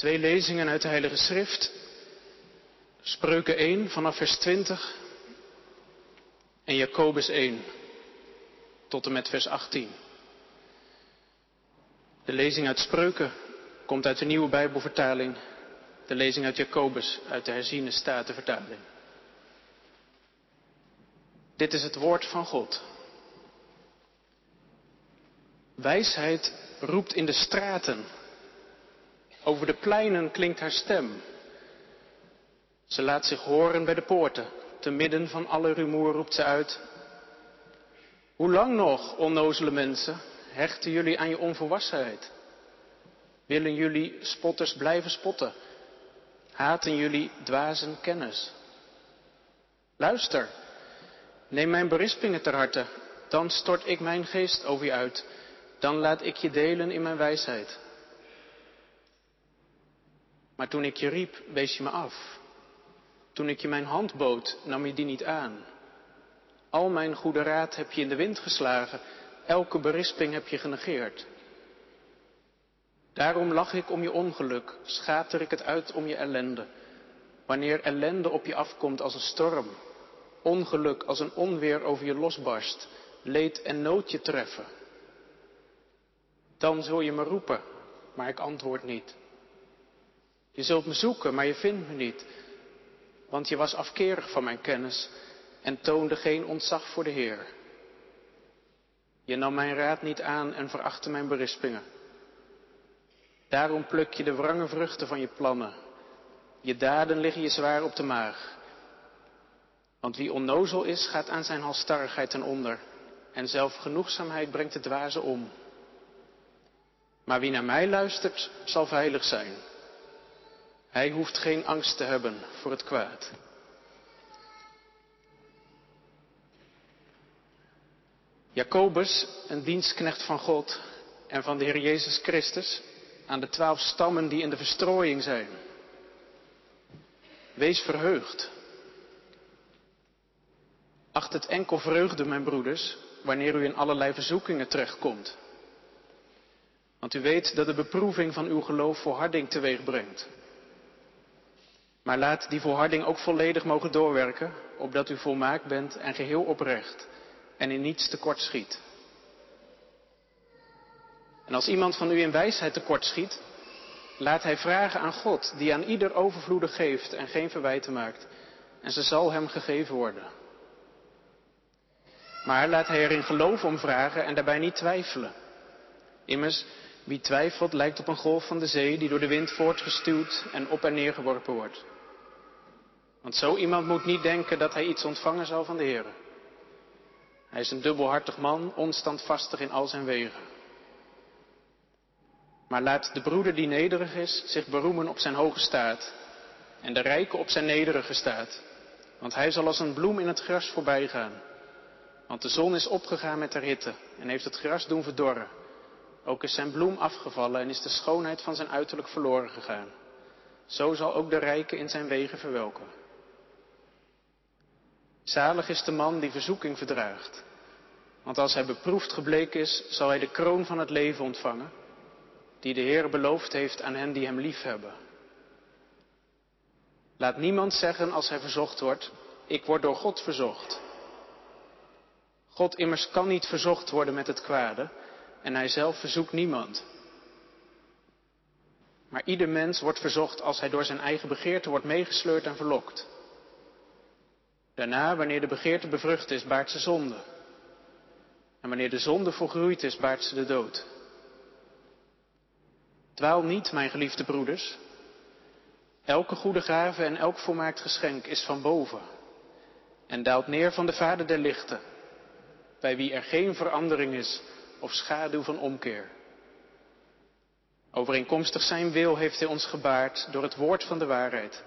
Twee lezingen uit de Heilige Schrift. Spreuken 1 vanaf vers 20 en Jacobus 1 tot en met vers 18. De lezing uit Spreuken komt uit de nieuwe Bijbelvertaling. De lezing uit Jacobus uit de herziene statenvertaling. Dit is het woord van God. Wijsheid roept in de straten. Over de pleinen klinkt haar stem. Ze laat zich horen bij de poorten. Te midden van alle rumoer roept ze uit. Hoe lang nog, onnozele mensen, hechten jullie aan je onvolwassenheid? Willen jullie spotters blijven spotten? Haten jullie dwazen kennis? Luister, neem mijn berispingen ter harte, dan stort ik mijn geest over je uit, dan laat ik je delen in mijn wijsheid. Maar toen ik je riep, wees je me af. Toen ik je mijn hand bood, nam je die niet aan. Al mijn goede raad heb je in de wind geslagen, elke berisping heb je genegeerd. Daarom lach ik om je ongeluk, schater ik het uit om je ellende. Wanneer ellende op je afkomt als een storm, ongeluk als een onweer over je losbarst, leed en nood je treffen. Dan zul je me roepen, maar ik antwoord niet. Je zult me zoeken, maar je vindt me niet, want je was afkerig van mijn kennis en toonde geen ontzag voor de Heer. Je nam mijn raad niet aan en verachtte mijn berispingen. Daarom pluk je de wrange vruchten van je plannen. Je daden liggen je zwaar op de maag. Want wie onnozel is, gaat aan zijn halstarrigheid ten onder. En zelfgenoegzaamheid brengt de dwaze om. Maar wie naar mij luistert, zal veilig zijn. Hij hoeft geen angst te hebben voor het kwaad. Jacobus, een dienstknecht van God en van de Heer Jezus Christus, aan de twaalf stammen die in de verstrooiing zijn. Wees verheugd. Acht het enkel vreugde, mijn broeders, wanneer u in allerlei verzoekingen terechtkomt. Want u weet dat de beproeving van uw geloof volharding teweeg brengt. Maar laat die volharding ook volledig mogen doorwerken, opdat u volmaakt bent en geheel oprecht en in niets tekort schiet. En als iemand van u in wijsheid tekort schiet, laat hij vragen aan God, die aan ieder overvloedig geeft en geen verwijten maakt, en ze zal hem gegeven worden. Maar laat hij er in geloof om vragen en daarbij niet twijfelen. Immers, wie twijfelt lijkt op een golf van de zee die door de wind voortgestuwd en op en neer geworpen wordt. Want zo iemand moet niet denken dat hij iets ontvangen zal van de Heer. Hij is een dubbelhartig man, onstandvastig in al zijn wegen. Maar laat de broeder die nederig is zich beroemen op zijn hoge staat en de rijke op zijn nederige staat. Want hij zal als een bloem in het gras voorbij gaan. Want de zon is opgegaan met haar hitte en heeft het gras doen verdorren. Ook is zijn bloem afgevallen en is de schoonheid van zijn uiterlijk verloren gegaan. Zo zal ook de rijke in zijn wegen verwelken. Zalig is de man die verzoeking verdraagt. Want als hij beproefd gebleken is, zal hij de kroon van het leven ontvangen, die de Heer beloofd heeft aan hen die hem lief hebben. Laat niemand zeggen als hij verzocht wordt, ik word door God verzocht. God immers kan niet verzocht worden met het kwade en hij zelf verzoekt niemand. Maar ieder mens wordt verzocht als hij door zijn eigen begeerte wordt meegesleurd en verlokt. Daarna, wanneer de begeerte bevrucht is, baart ze zonde. En wanneer de zonde volgroeid is, baart ze de dood. Dwaal niet, mijn geliefde broeders. Elke goede gave en elk volmaakt geschenk is van boven en daalt neer van de Vader der lichten, bij wie er geen verandering is of schaduw van omkeer. Overeenkomstig zijn wil heeft hij ons gebaard door het woord van de waarheid,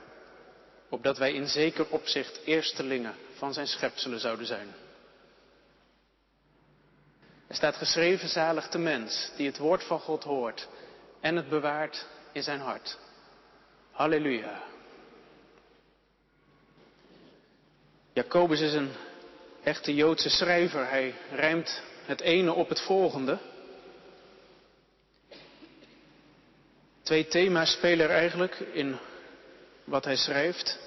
opdat wij in zeker opzicht eerstelingen van zijn schepselen zouden zijn. Er staat geschreven zalig de mens die het woord van God hoort en het bewaart in zijn hart. Halleluja. Jacobus is een echte Joodse schrijver. Hij rijmt het ene op het volgende. Twee thema's spelen er eigenlijk in wat hij schrijft.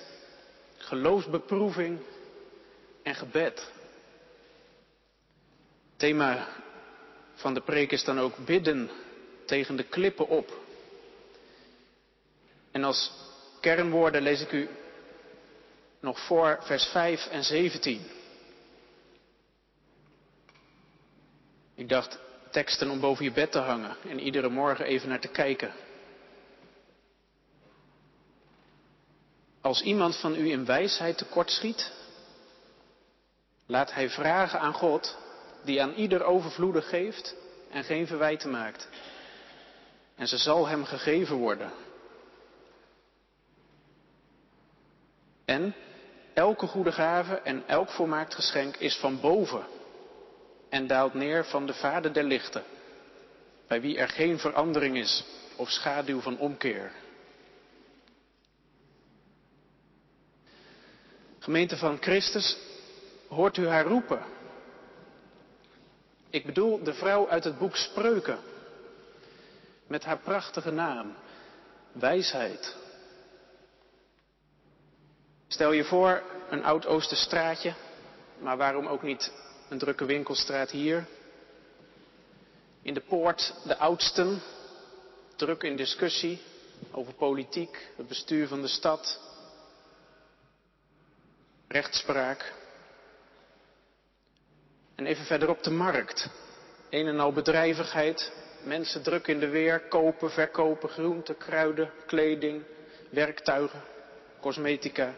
Geloofsbeproeving en gebed. Thema van de preek is dan ook bidden tegen de klippen op. En als kernwoorden lees ik u nog voor vers 5 en 17. Ik dacht teksten om boven je bed te hangen en iedere morgen even naar te kijken. Als iemand van u in wijsheid tekortschiet, laat hij vragen aan God, die aan ieder overvloedig geeft en geen verwijten maakt. En ze zal hem gegeven worden. En elke goede gave en elk volmaakt geschenk is van boven en daalt neer van de Vader der lichten, bij wie er geen verandering is of schaduw van omkeer. Gemeente van Christus, hoort u haar roepen? Ik bedoel de vrouw uit het boek Spreuken, met haar prachtige naam, wijsheid. Stel je voor een oud Oosterstraatje, maar waarom ook niet een drukke winkelstraat hier. In de poort de oudsten, druk in discussie over politiek, het bestuur van de stad, rechtspraak. En even verderop de markt. Een en al bedrijvigheid, mensen druk in de weer, kopen, verkopen, groenten, kruiden, kleding, werktuigen, cosmetica.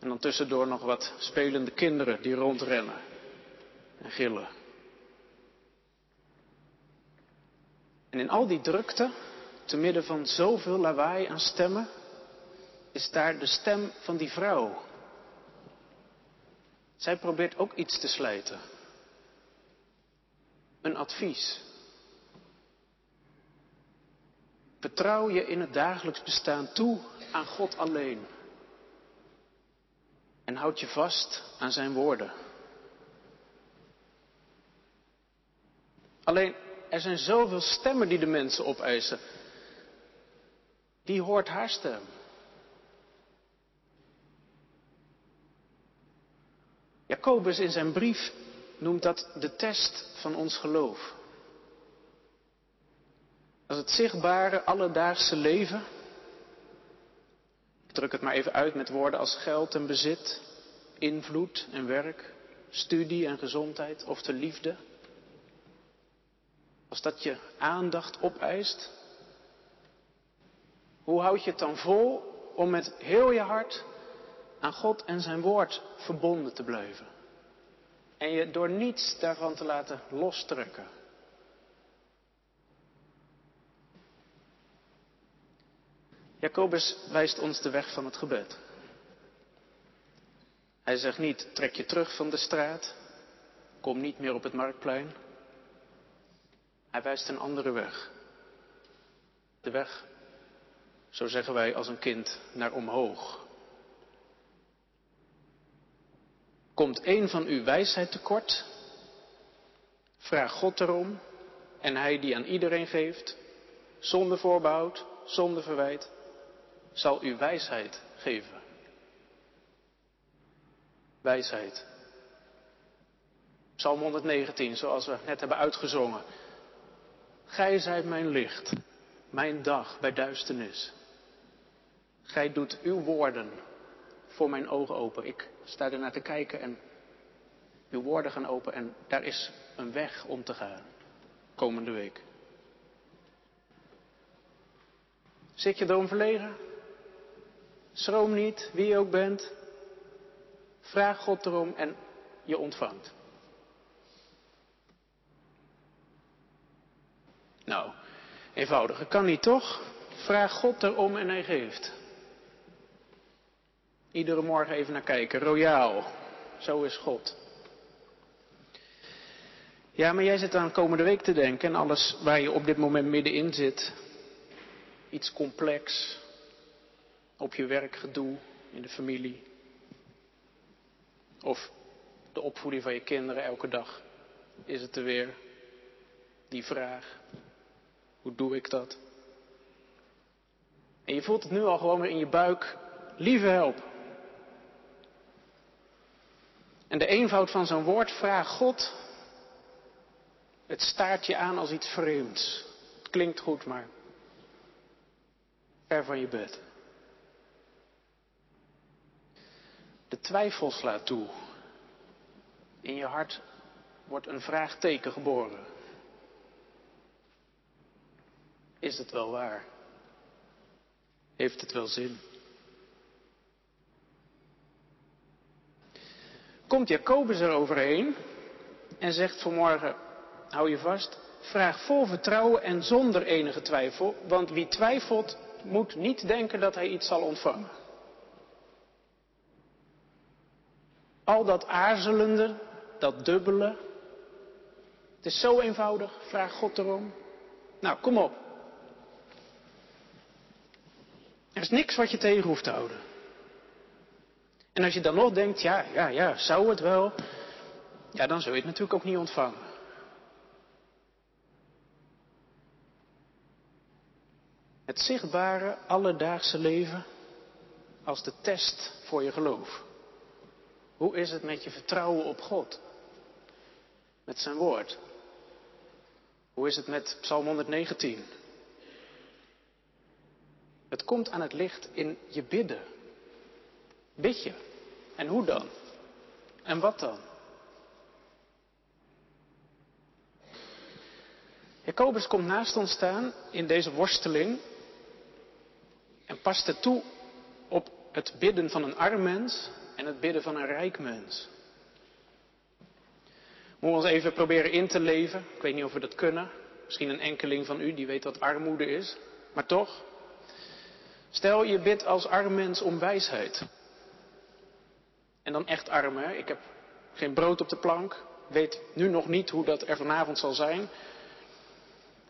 En dan tussendoor nog wat spelende kinderen die rondrennen en gillen. En in al die drukte, te midden van zoveel lawaai aan stemmen, is daar de stem van die vrouw. Zij probeert ook iets te slijten. Een advies. Vertrouw je in het dagelijks bestaan toe aan God alleen. En houd je vast aan zijn woorden. Alleen, er zijn zoveel stemmen die de mensen opeisen. Die hoort haar stem. Jacobus in zijn brief noemt dat de test van ons geloof. Als het zichtbare alledaagse leven druk het maar even uit met woorden als geld en bezit, invloed en werk, studie en gezondheid of de liefde. Als dat je aandacht opeist, hoe houd je het dan vol om met heel je hart aan God en zijn woord verbonden te blijven? En je door niets daarvan te laten lostrekken. Jacobus wijst ons de weg van het gebed. Hij zegt niet, trek je terug van de straat, kom niet meer op het marktplein. Hij wijst een andere weg. De weg, zo zeggen wij als een kind, naar omhoog. Komt een van u wijsheid tekort? Vraag God erom en hij die aan iedereen geeft, zonder voorbehoud, zonder verwijt, zal u wijsheid geven. Wijsheid. Psalm 119, zoals we net hebben uitgezongen. Gij zijt mijn licht, mijn dag bij duisternis. Gij doet uw woorden voor mijn ogen open. Ik sta er naar te kijken en uw woorden gaan open en daar is een weg om te gaan. Komende week. Zit je erom verlegen? Schroom niet, wie je ook bent. Vraag God erom en je ontvangt. Nou, eenvoudiger kan niet toch? Vraag God erom en hij geeft. Iedere morgen even naar kijken, royaal. Zo is God. Ja, maar jij zit aan komende week te denken en alles waar je op dit moment middenin zit. Iets complex, op je werk gedoe, in de familie. Of de opvoeding van je kinderen elke dag. Is het er weer? Die vraag. Hoe doe ik dat? En je voelt het nu al gewoon weer in je buik. Lieve help. En de eenvoud van zo'n woord vraagt God. Het staart je aan als iets vreemds. Het klinkt goed, maar ver van je bed. De twijfel slaat toe. In je hart wordt een vraagteken geboren. Is het wel waar? Heeft het wel zin? Komt Jacobus er overheen en zegt vanmorgen, hou je vast, vraag vol vertrouwen en zonder enige twijfel, want wie twijfelt moet niet denken dat hij iets zal ontvangen. Al dat aarzelende, dat dubbele, het is zo eenvoudig, vraag God erom. Nou, kom op. Er is niks wat je tegen hoeft te houden. En als je dan nog denkt, ja, ja, ja, zou het wel, ja, dan zul je het natuurlijk ook niet ontvangen. Het zichtbare, alledaagse leven als de test voor je geloof. Hoe is het met je vertrouwen op God? Met zijn woord? Hoe is het met Psalm 119? Het komt aan het licht in je bidden. Bid je? En hoe dan? En wat dan? Jacobus komt naast ons staan in deze worsteling en past het toe op het bidden van een arm mens en het bidden van een rijk mens. Moeten we ons even proberen in te leven. Ik weet niet of we dat kunnen. Misschien een enkeling van u die weet wat armoede is. Maar toch. Stel je bidt als arm mens om wijsheid. En dan echt arm, hè? Ik heb geen brood op de plank. Weet nu nog niet hoe dat er vanavond zal zijn.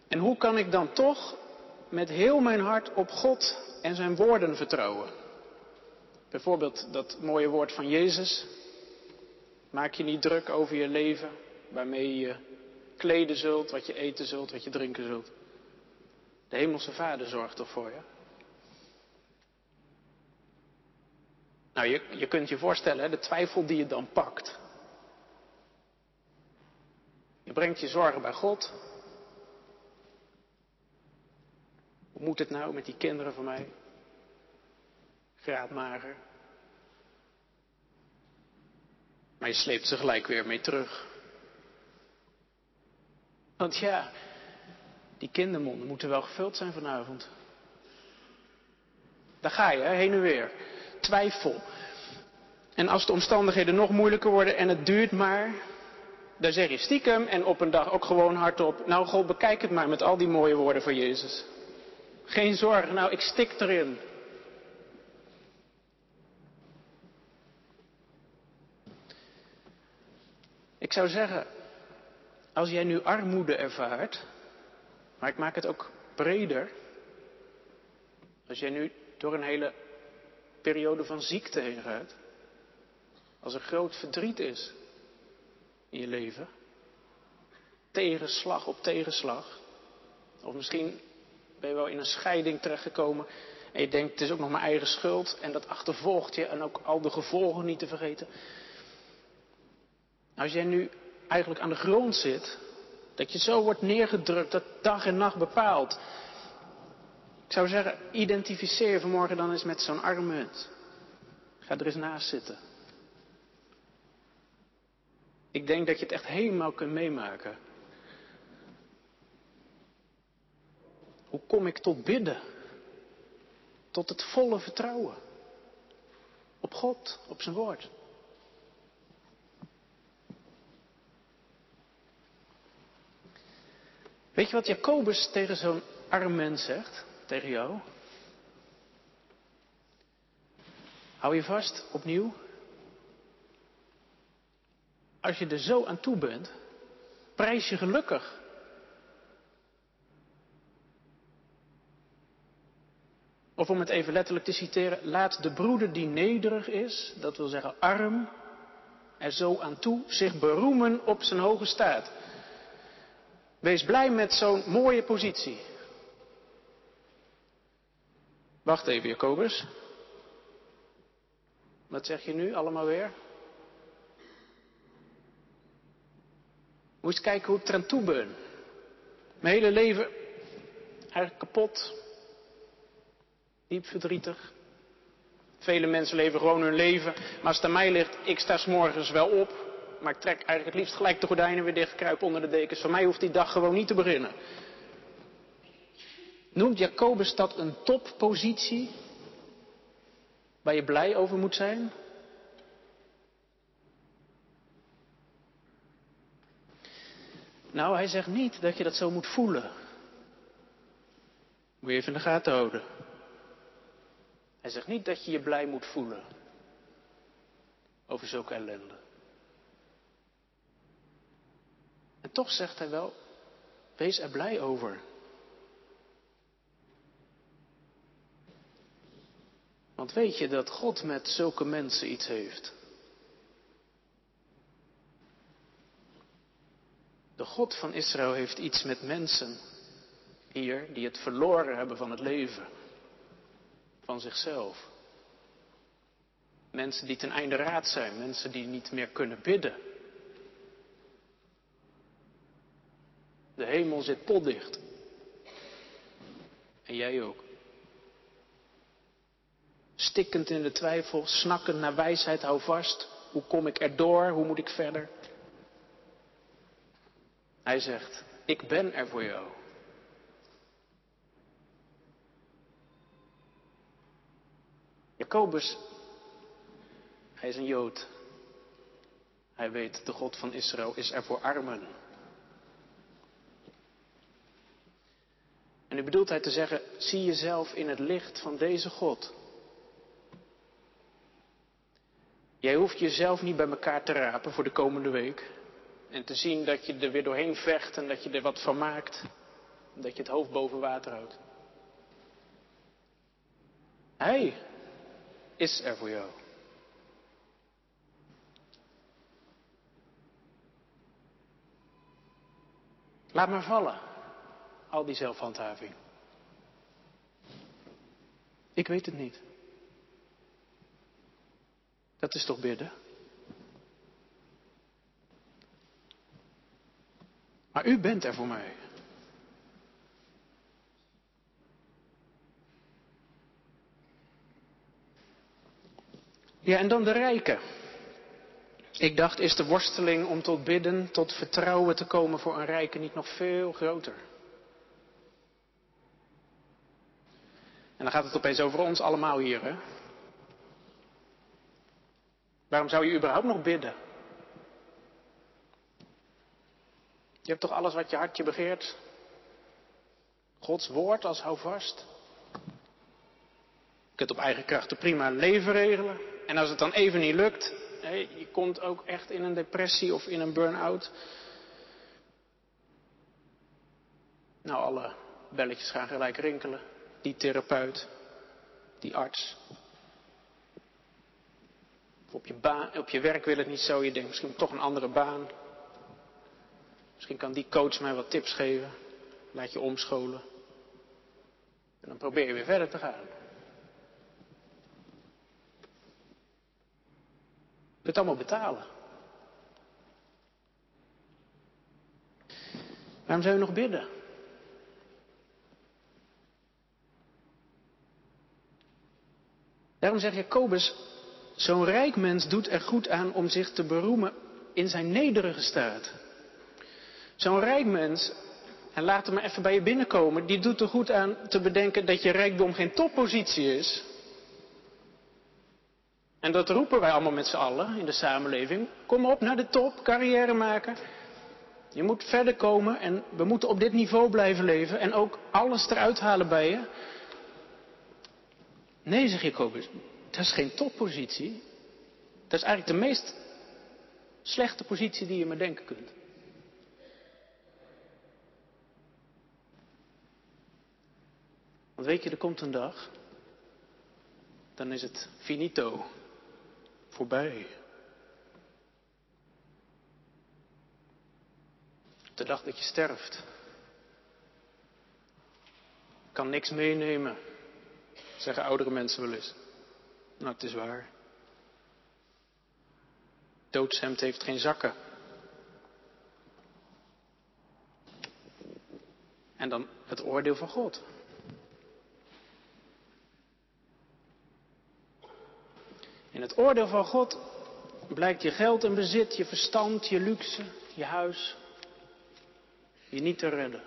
En hoe kan ik dan toch met heel mijn hart op God en zijn woorden vertrouwen? Bijvoorbeeld dat mooie woord van Jezus. Maak je niet druk over je leven, waarmee je kleden zult, wat je eten zult, wat je drinken zult. De Hemelse Vader zorgt ervoor je. Nou, je, je kunt je voorstellen, de twijfel die je dan pakt. Je brengt je zorgen bij God. Hoe moet het nou met die kinderen van mij? Graadmager. Maar je sleept ze gelijk weer mee terug. Want ja, die kindermonden moeten wel gevuld zijn vanavond. Daar ga je, heen en weer. Twijfel. En als de omstandigheden nog moeilijker worden en het duurt maar, dan zeg je stiekem en op een dag ook gewoon hardop, nou God, bekijk het maar met al die mooie woorden van Jezus. Geen zorgen, nou ik stik erin. Ik zou zeggen, als jij nu armoede ervaart, maar ik maak het ook breder. Als jij nu door een hele periode van ziekte heen gaat, als er groot verdriet is in je leven, tegenslag op tegenslag, of misschien ben je wel in een scheiding terechtgekomen en je denkt het is ook nog mijn eigen schuld en dat achtervolgt je en ook al de gevolgen niet te vergeten. Als jij nu eigenlijk aan de grond zit, dat je zo wordt neergedrukt, dat dag en nacht bepaalt. Ik zou zeggen, identificeer vanmorgen dan eens met zo'n arm munt. Ga er eens naast zitten. Ik denk dat je het echt helemaal kunt meemaken. Hoe kom ik tot bidden? Tot het volle vertrouwen. Op God, op zijn woord. Weet je wat Jacobus tegen zo'n arm mens zegt? Tegen jou? Hou je vast, opnieuw. Als je er zo aan toe bent, prijs je gelukkig. Of om het even letterlijk te citeren, laat de broeder die nederig is, dat wil zeggen arm, er zo aan toe, zich beroemen op zijn hoge staat. Wees blij met zo'n mooie positie. Wacht even, Jacobus. Wat zeg je nu allemaal weer? Eens kijken hoe ik eraan toe ben. Mijn hele leven eigenlijk kapot. Diep verdrietig. Vele mensen leven gewoon hun leven. Maar als het aan mij ligt, ik sta morgens wel op. Maar ik trek eigenlijk het liefst gelijk de gordijnen weer dicht, kruip onder de dekens. Voor mij hoeft die dag gewoon niet te beginnen. Noemt Jacobus dat een toppositie? Waar je blij over moet zijn? Nou, hij zegt niet dat je dat zo moet voelen. Moet je even in de gaten houden. Hij zegt niet dat je je blij moet voelen over zulke ellende. En toch zegt hij wel, wees er blij over. Want weet je dat God met zulke mensen iets heeft? De God van Israël heeft iets met mensen hier die het verloren hebben van het leven, van zichzelf. Mensen die ten einde raad zijn, mensen die niet meer kunnen bidden. De hemel zit potdicht. En jij ook. Stikkend in de twijfel, snakkend naar wijsheid, hou vast. Hoe kom ik erdoor? Hoe moet ik verder? Hij zegt, ik ben er voor jou. Jacobus, hij is een Jood. Hij weet, de God van Israël is er voor armen. En nu bedoelt hij te zeggen, zie jezelf in het licht van deze God. Jij hoeft jezelf niet bij elkaar te rapen voor de komende week. En te zien dat je er weer doorheen vecht en dat je er wat van maakt. Dat je het hoofd boven water houdt. Hij is er voor jou. Laat maar vallen, al die zelfhandhaving. Ik weet het niet. Dat is toch bidden? Maar u bent er voor mij. Ja, en dan de rijken. Ik dacht, is de worsteling om tot bidden, tot vertrouwen te komen voor een rijke niet nog veel groter? En dan gaat het opeens over ons allemaal hier, hè? Waarom zou je überhaupt nog bidden? Je hebt toch alles wat je hartje begeert? Gods woord als houvast. Je kunt op eigen krachten prima leven regelen. En als het dan even niet lukt, je komt ook echt in een depressie of in een burn-out. Nou, alle belletjes gaan gelijk rinkelen. Die therapeut, die arts. Of op je, baan, op je werk wil het niet zo, je denkt misschien toch een andere baan. Misschien kan die coach mij wat tips geven. Laat je omscholen. En dan probeer je weer verder te gaan. Je kunt allemaal betalen. Waarom zou je nog bidden? Daarom zegt Jacobus, zo'n rijk mens doet er goed aan om zich te beroemen in zijn nederige staat. Zo'n rijk mens, en laat hem maar even bij je binnenkomen, die doet er goed aan te bedenken dat je rijkdom geen toppositie is. En dat roepen wij allemaal met z'n allen in de samenleving. Kom op naar de top, carrière maken. Je moet verder komen en we moeten op dit niveau blijven leven en ook alles eruit halen bij je. Nee, zeg Jacobus, dat is geen toppositie. Dat is eigenlijk de meest slechte positie die je maar denken kunt. Want weet je, er komt een dag, dan is het finito, voorbij. De dag dat je sterft, kan niks meenemen. Zeggen oudere mensen wel eens. Nou, het is waar. Doodshemd heeft geen zakken. En dan het oordeel van God. In het oordeel van God blijkt je geld en bezit, je verstand, je luxe, je huis, je niet te redden.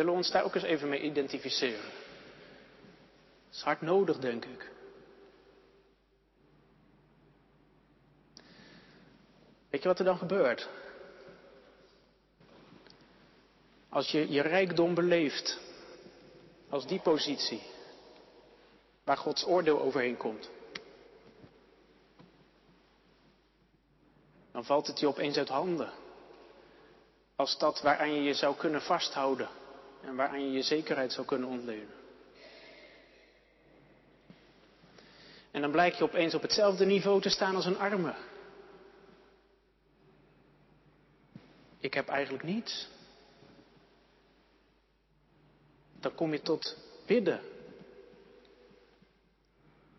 Zullen we ons daar ook eens even mee identificeren? Dat is hard nodig, denk ik. Weet je wat er dan gebeurt? Als je je rijkdom beleeft, als die positie, waar Gods oordeel overheen komt, dan valt het je opeens uit handen. Als dat waaraan je je zou kunnen vasthouden en waaraan je je zekerheid zou kunnen ontlenen. En dan blijkt je opeens op hetzelfde niveau te staan als een arme. Ik heb eigenlijk niets. Dan kom je tot bidden.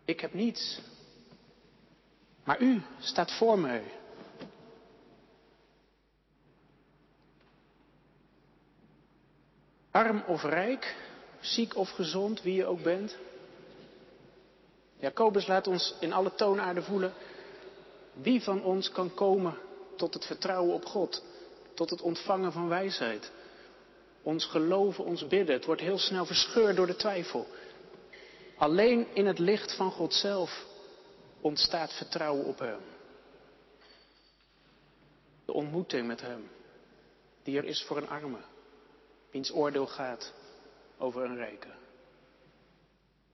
Ik heb niets. Maar u staat voor mij. Arm of rijk, ziek of gezond, wie je ook bent. Jacobus laat ons in alle toonaarden voelen wie van ons kan komen tot het vertrouwen op God, tot het ontvangen van wijsheid. Ons geloven, ons bidden, het wordt heel snel verscheurd door de twijfel. Alleen in het licht van God zelf ontstaat vertrouwen op Hem. De ontmoeting met Hem, die er is voor een arme wiens oordeel gaat over een rijke.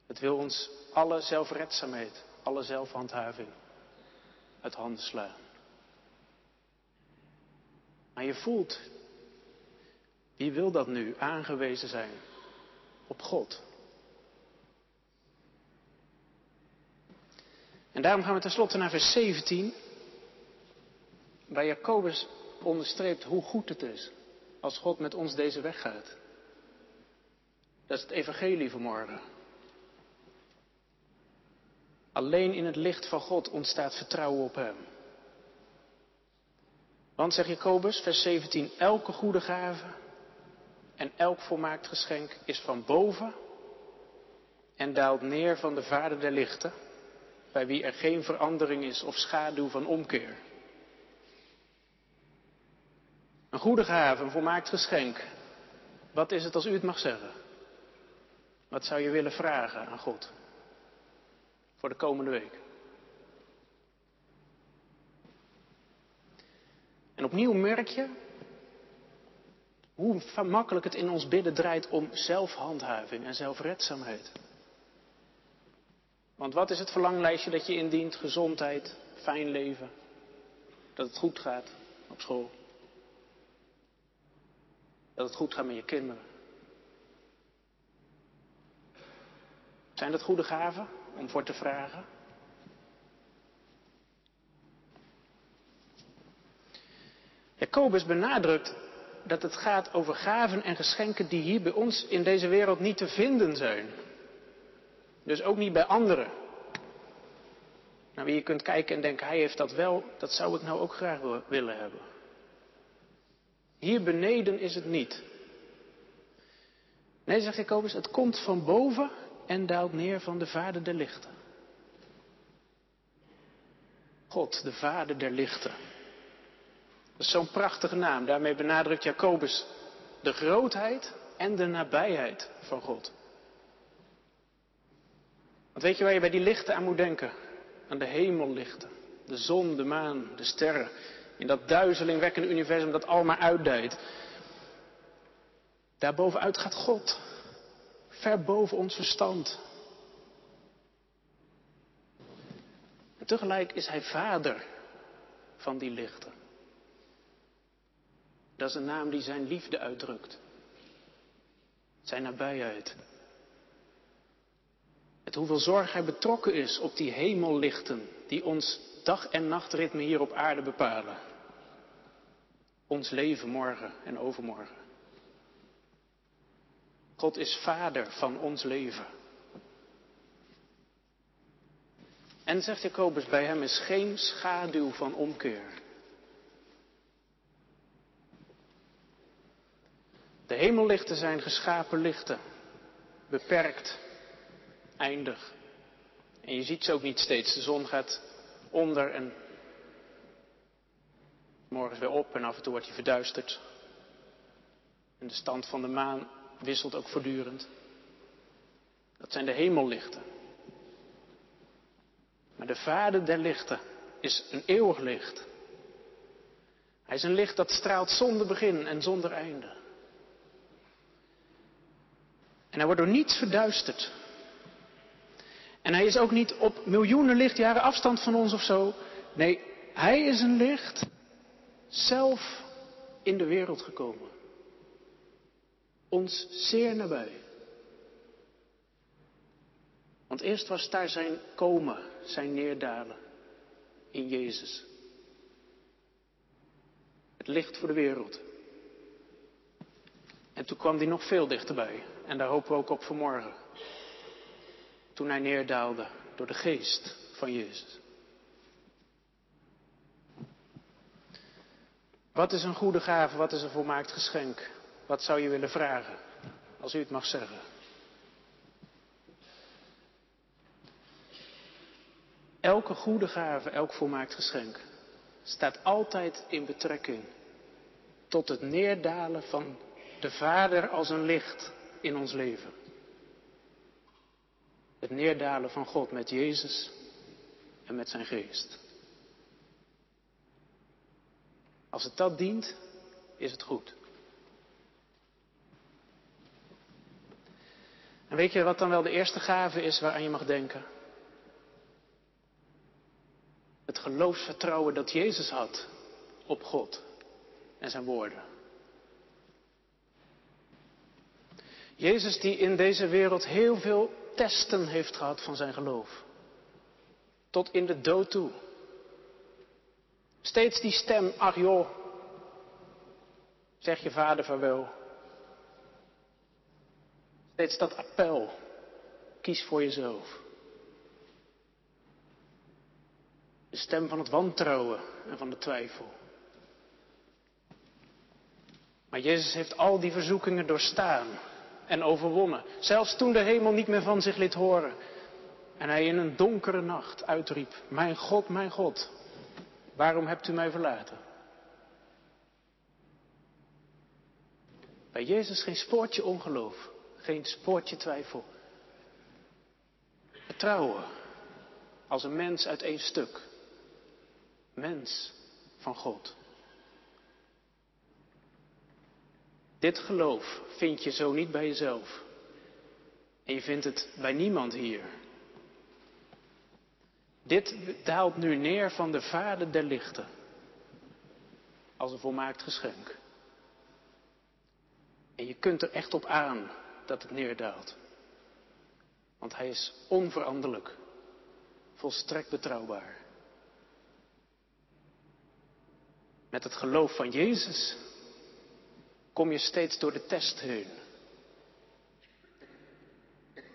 Het wil ons alle zelfredzaamheid, alle zelfhandhaving uit handen slaan. Maar je voelt, wie wil dat nu aangewezen zijn op God? En daarom gaan we tenslotte naar vers 17, waar Jacobus onderstreept hoe goed het is als God met ons deze weg gaat. Dat is het evangelie vanmorgen. Alleen in het licht van God ontstaat vertrouwen op Hem. Want, zegt Jacobus, vers 17, elke goede gave en elk volmaakt geschenk is van boven en daalt neer van de Vader der lichten, bij wie er geen verandering is of schaduw van omkeer. Een goede gave, een volmaakt geschenk. Wat is het als u het mag zeggen? Wat zou je willen vragen aan God voor de komende week? En opnieuw merk je hoe makkelijk het in ons bidden draait om zelfhandhaving en zelfredzaamheid. Want wat is het verlanglijstje dat je indient? Gezondheid, fijn leven, dat het goed gaat op school. Dat het goed gaat met je kinderen. Zijn dat goede gaven om voor te vragen? Jacobus benadrukt dat het gaat over gaven en geschenken die hier bij ons in deze wereld niet te vinden zijn. Dus ook niet bij anderen. Naar wie je kunt kijken en denken, hij heeft dat wel, dat zou ik nou ook graag willen hebben. Hier beneden is het niet. Nee, zegt Jacobus, het komt van boven en daalt neer van de Vader der lichten. God, de Vader der lichten. Dat is zo'n prachtige naam. Daarmee benadrukt Jacobus de grootheid en de nabijheid van God. Want weet je waar je bij die lichten aan moet denken? Aan de hemellichten. De zon, de maan, de sterren. In dat duizelingwekkende universum dat allemaal uitdijt. Daarbovenuit gaat God. Ver boven ons verstand. En tegelijk is Hij vader van die lichten. Dat is een naam die zijn liefde uitdrukt. Zijn nabijheid. Het hoeveel zorg hij betrokken is op die hemellichten die ons dag- en nachtritme hier op aarde bepalen. Ons leven morgen en overmorgen. God is vader van ons leven. En zegt Jacobus, bij hem is geen schaduw van omkeer. De hemellichten zijn geschapen lichten, beperkt, eindig. En je ziet ze ook niet steeds. De zon gaat onder en morgens weer op en af en toe wordt hij verduisterd. En de stand van de maan wisselt ook voortdurend. Dat zijn de hemellichten. Maar de vader der lichten is een eeuwig licht. Hij is een licht dat straalt zonder begin en zonder einde. En hij wordt door niets verduisterd. En hij is ook niet op miljoenen lichtjaren afstand van ons of zo. Nee, hij is een licht zelf in de wereld gekomen. Ons zeer nabij. Want eerst was daar zijn komen, zijn neerdalen in Jezus. Het licht voor de wereld. En toen kwam hij nog veel dichterbij. En daar hopen we ook op vanmorgen. Toen hij neerdaalde door de geest van Jezus. Wat is een goede gave? Wat is een volmaakt geschenk? Wat zou je willen vragen? Als u het mag zeggen. Elke goede gave, elk volmaakt geschenk staat altijd in betrekking tot het neerdalen van de Vader als een licht in ons leven. Het neerdalen van God met Jezus en met zijn geest. Als het dat dient, is het goed. En weet je wat dan wel de eerste gave is waaraan je mag denken? Het geloofsvertrouwen dat Jezus had op God en zijn woorden. Jezus die in deze wereld heel veel testen heeft gehad van zijn geloof. Tot in de dood toe. Steeds die stem, ach joh, zeg je vader vaarwel. Steeds dat appel, kies voor jezelf. De stem van het wantrouwen en van de twijfel. Maar Jezus heeft al die verzoekingen doorstaan en overwonnen. Zelfs toen de hemel niet meer van zich liet horen. En hij in een donkere nacht uitriep, mijn God, mijn God, waarom hebt u mij verlaten? Bij Jezus geen spoortje ongeloof, geen spoortje twijfel. Vertrouwen als een mens uit één stuk. Mens van God. Dit geloof vind je zo niet bij jezelf. En je vindt het bij niemand hier. Dit daalt nu neer van de Vader der lichten. Als een volmaakt geschenk. En je kunt er echt op aan dat het neerdaalt. Want hij is onveranderlijk. Volstrekt betrouwbaar. Met het geloof van Jezus kom je steeds door de test heen.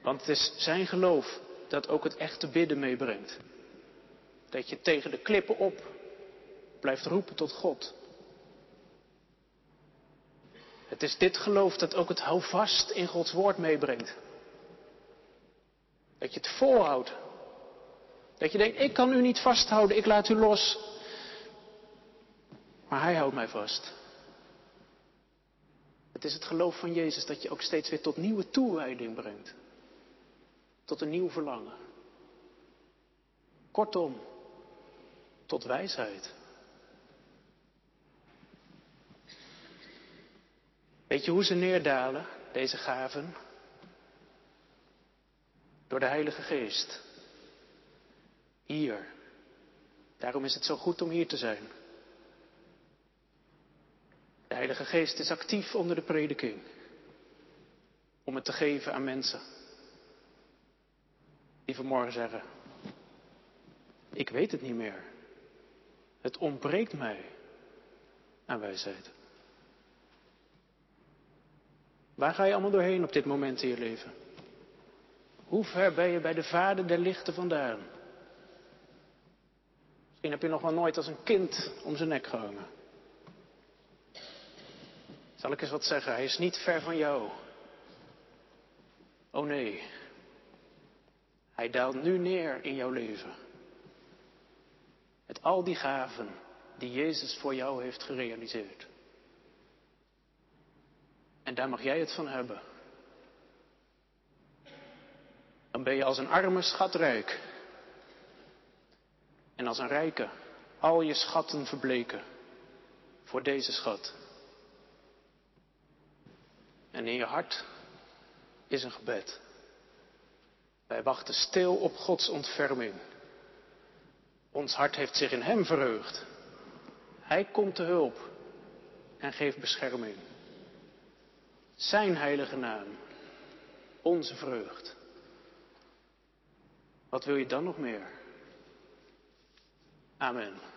Want het is zijn geloof dat ook het echte bidden meebrengt. Dat je tegen de klippen op blijft roepen tot God. Het is dit geloof dat ook het houvast in Gods woord meebrengt. Dat je het volhoudt. Dat je denkt, ik kan u niet vasthouden, ik laat u los. Maar hij houdt mij vast. Het is het geloof van Jezus dat je ook steeds weer tot nieuwe toewijding brengt. Tot een nieuw verlangen. Kortom, tot wijsheid. Weet je hoe ze neerdalen, deze gaven? Door de Heilige Geest. Hier. Daarom is het zo goed om hier te zijn. De Heilige Geest is actief onder de prediking. Om het te geven aan mensen. Die vanmorgen zeggen. Ik weet het niet meer. Het ontbreekt mij aan wijsheid. Waar ga je allemaal doorheen op dit moment in je leven? Hoe ver ben je bij de vader der lichten vandaan? Misschien heb je nog wel nooit als een kind om zijn nek gehangen. Zal ik eens wat zeggen? Hij is niet ver van jou. Oh nee. Hij daalt nu neer in jouw leven. Al die gaven die Jezus voor jou heeft gerealiseerd. En daar mag jij het van hebben. Dan ben je als een arme schatrijk. En als een rijke al je schatten verbleken voor deze schat. En in je hart is een gebed. Wij wachten stil op Gods ontferming. Ons hart heeft zich in Hem verheugd. Hij komt te hulp en geeft bescherming. Zijn heilige naam, onze vreugd. Wat wil je dan nog meer? Amen.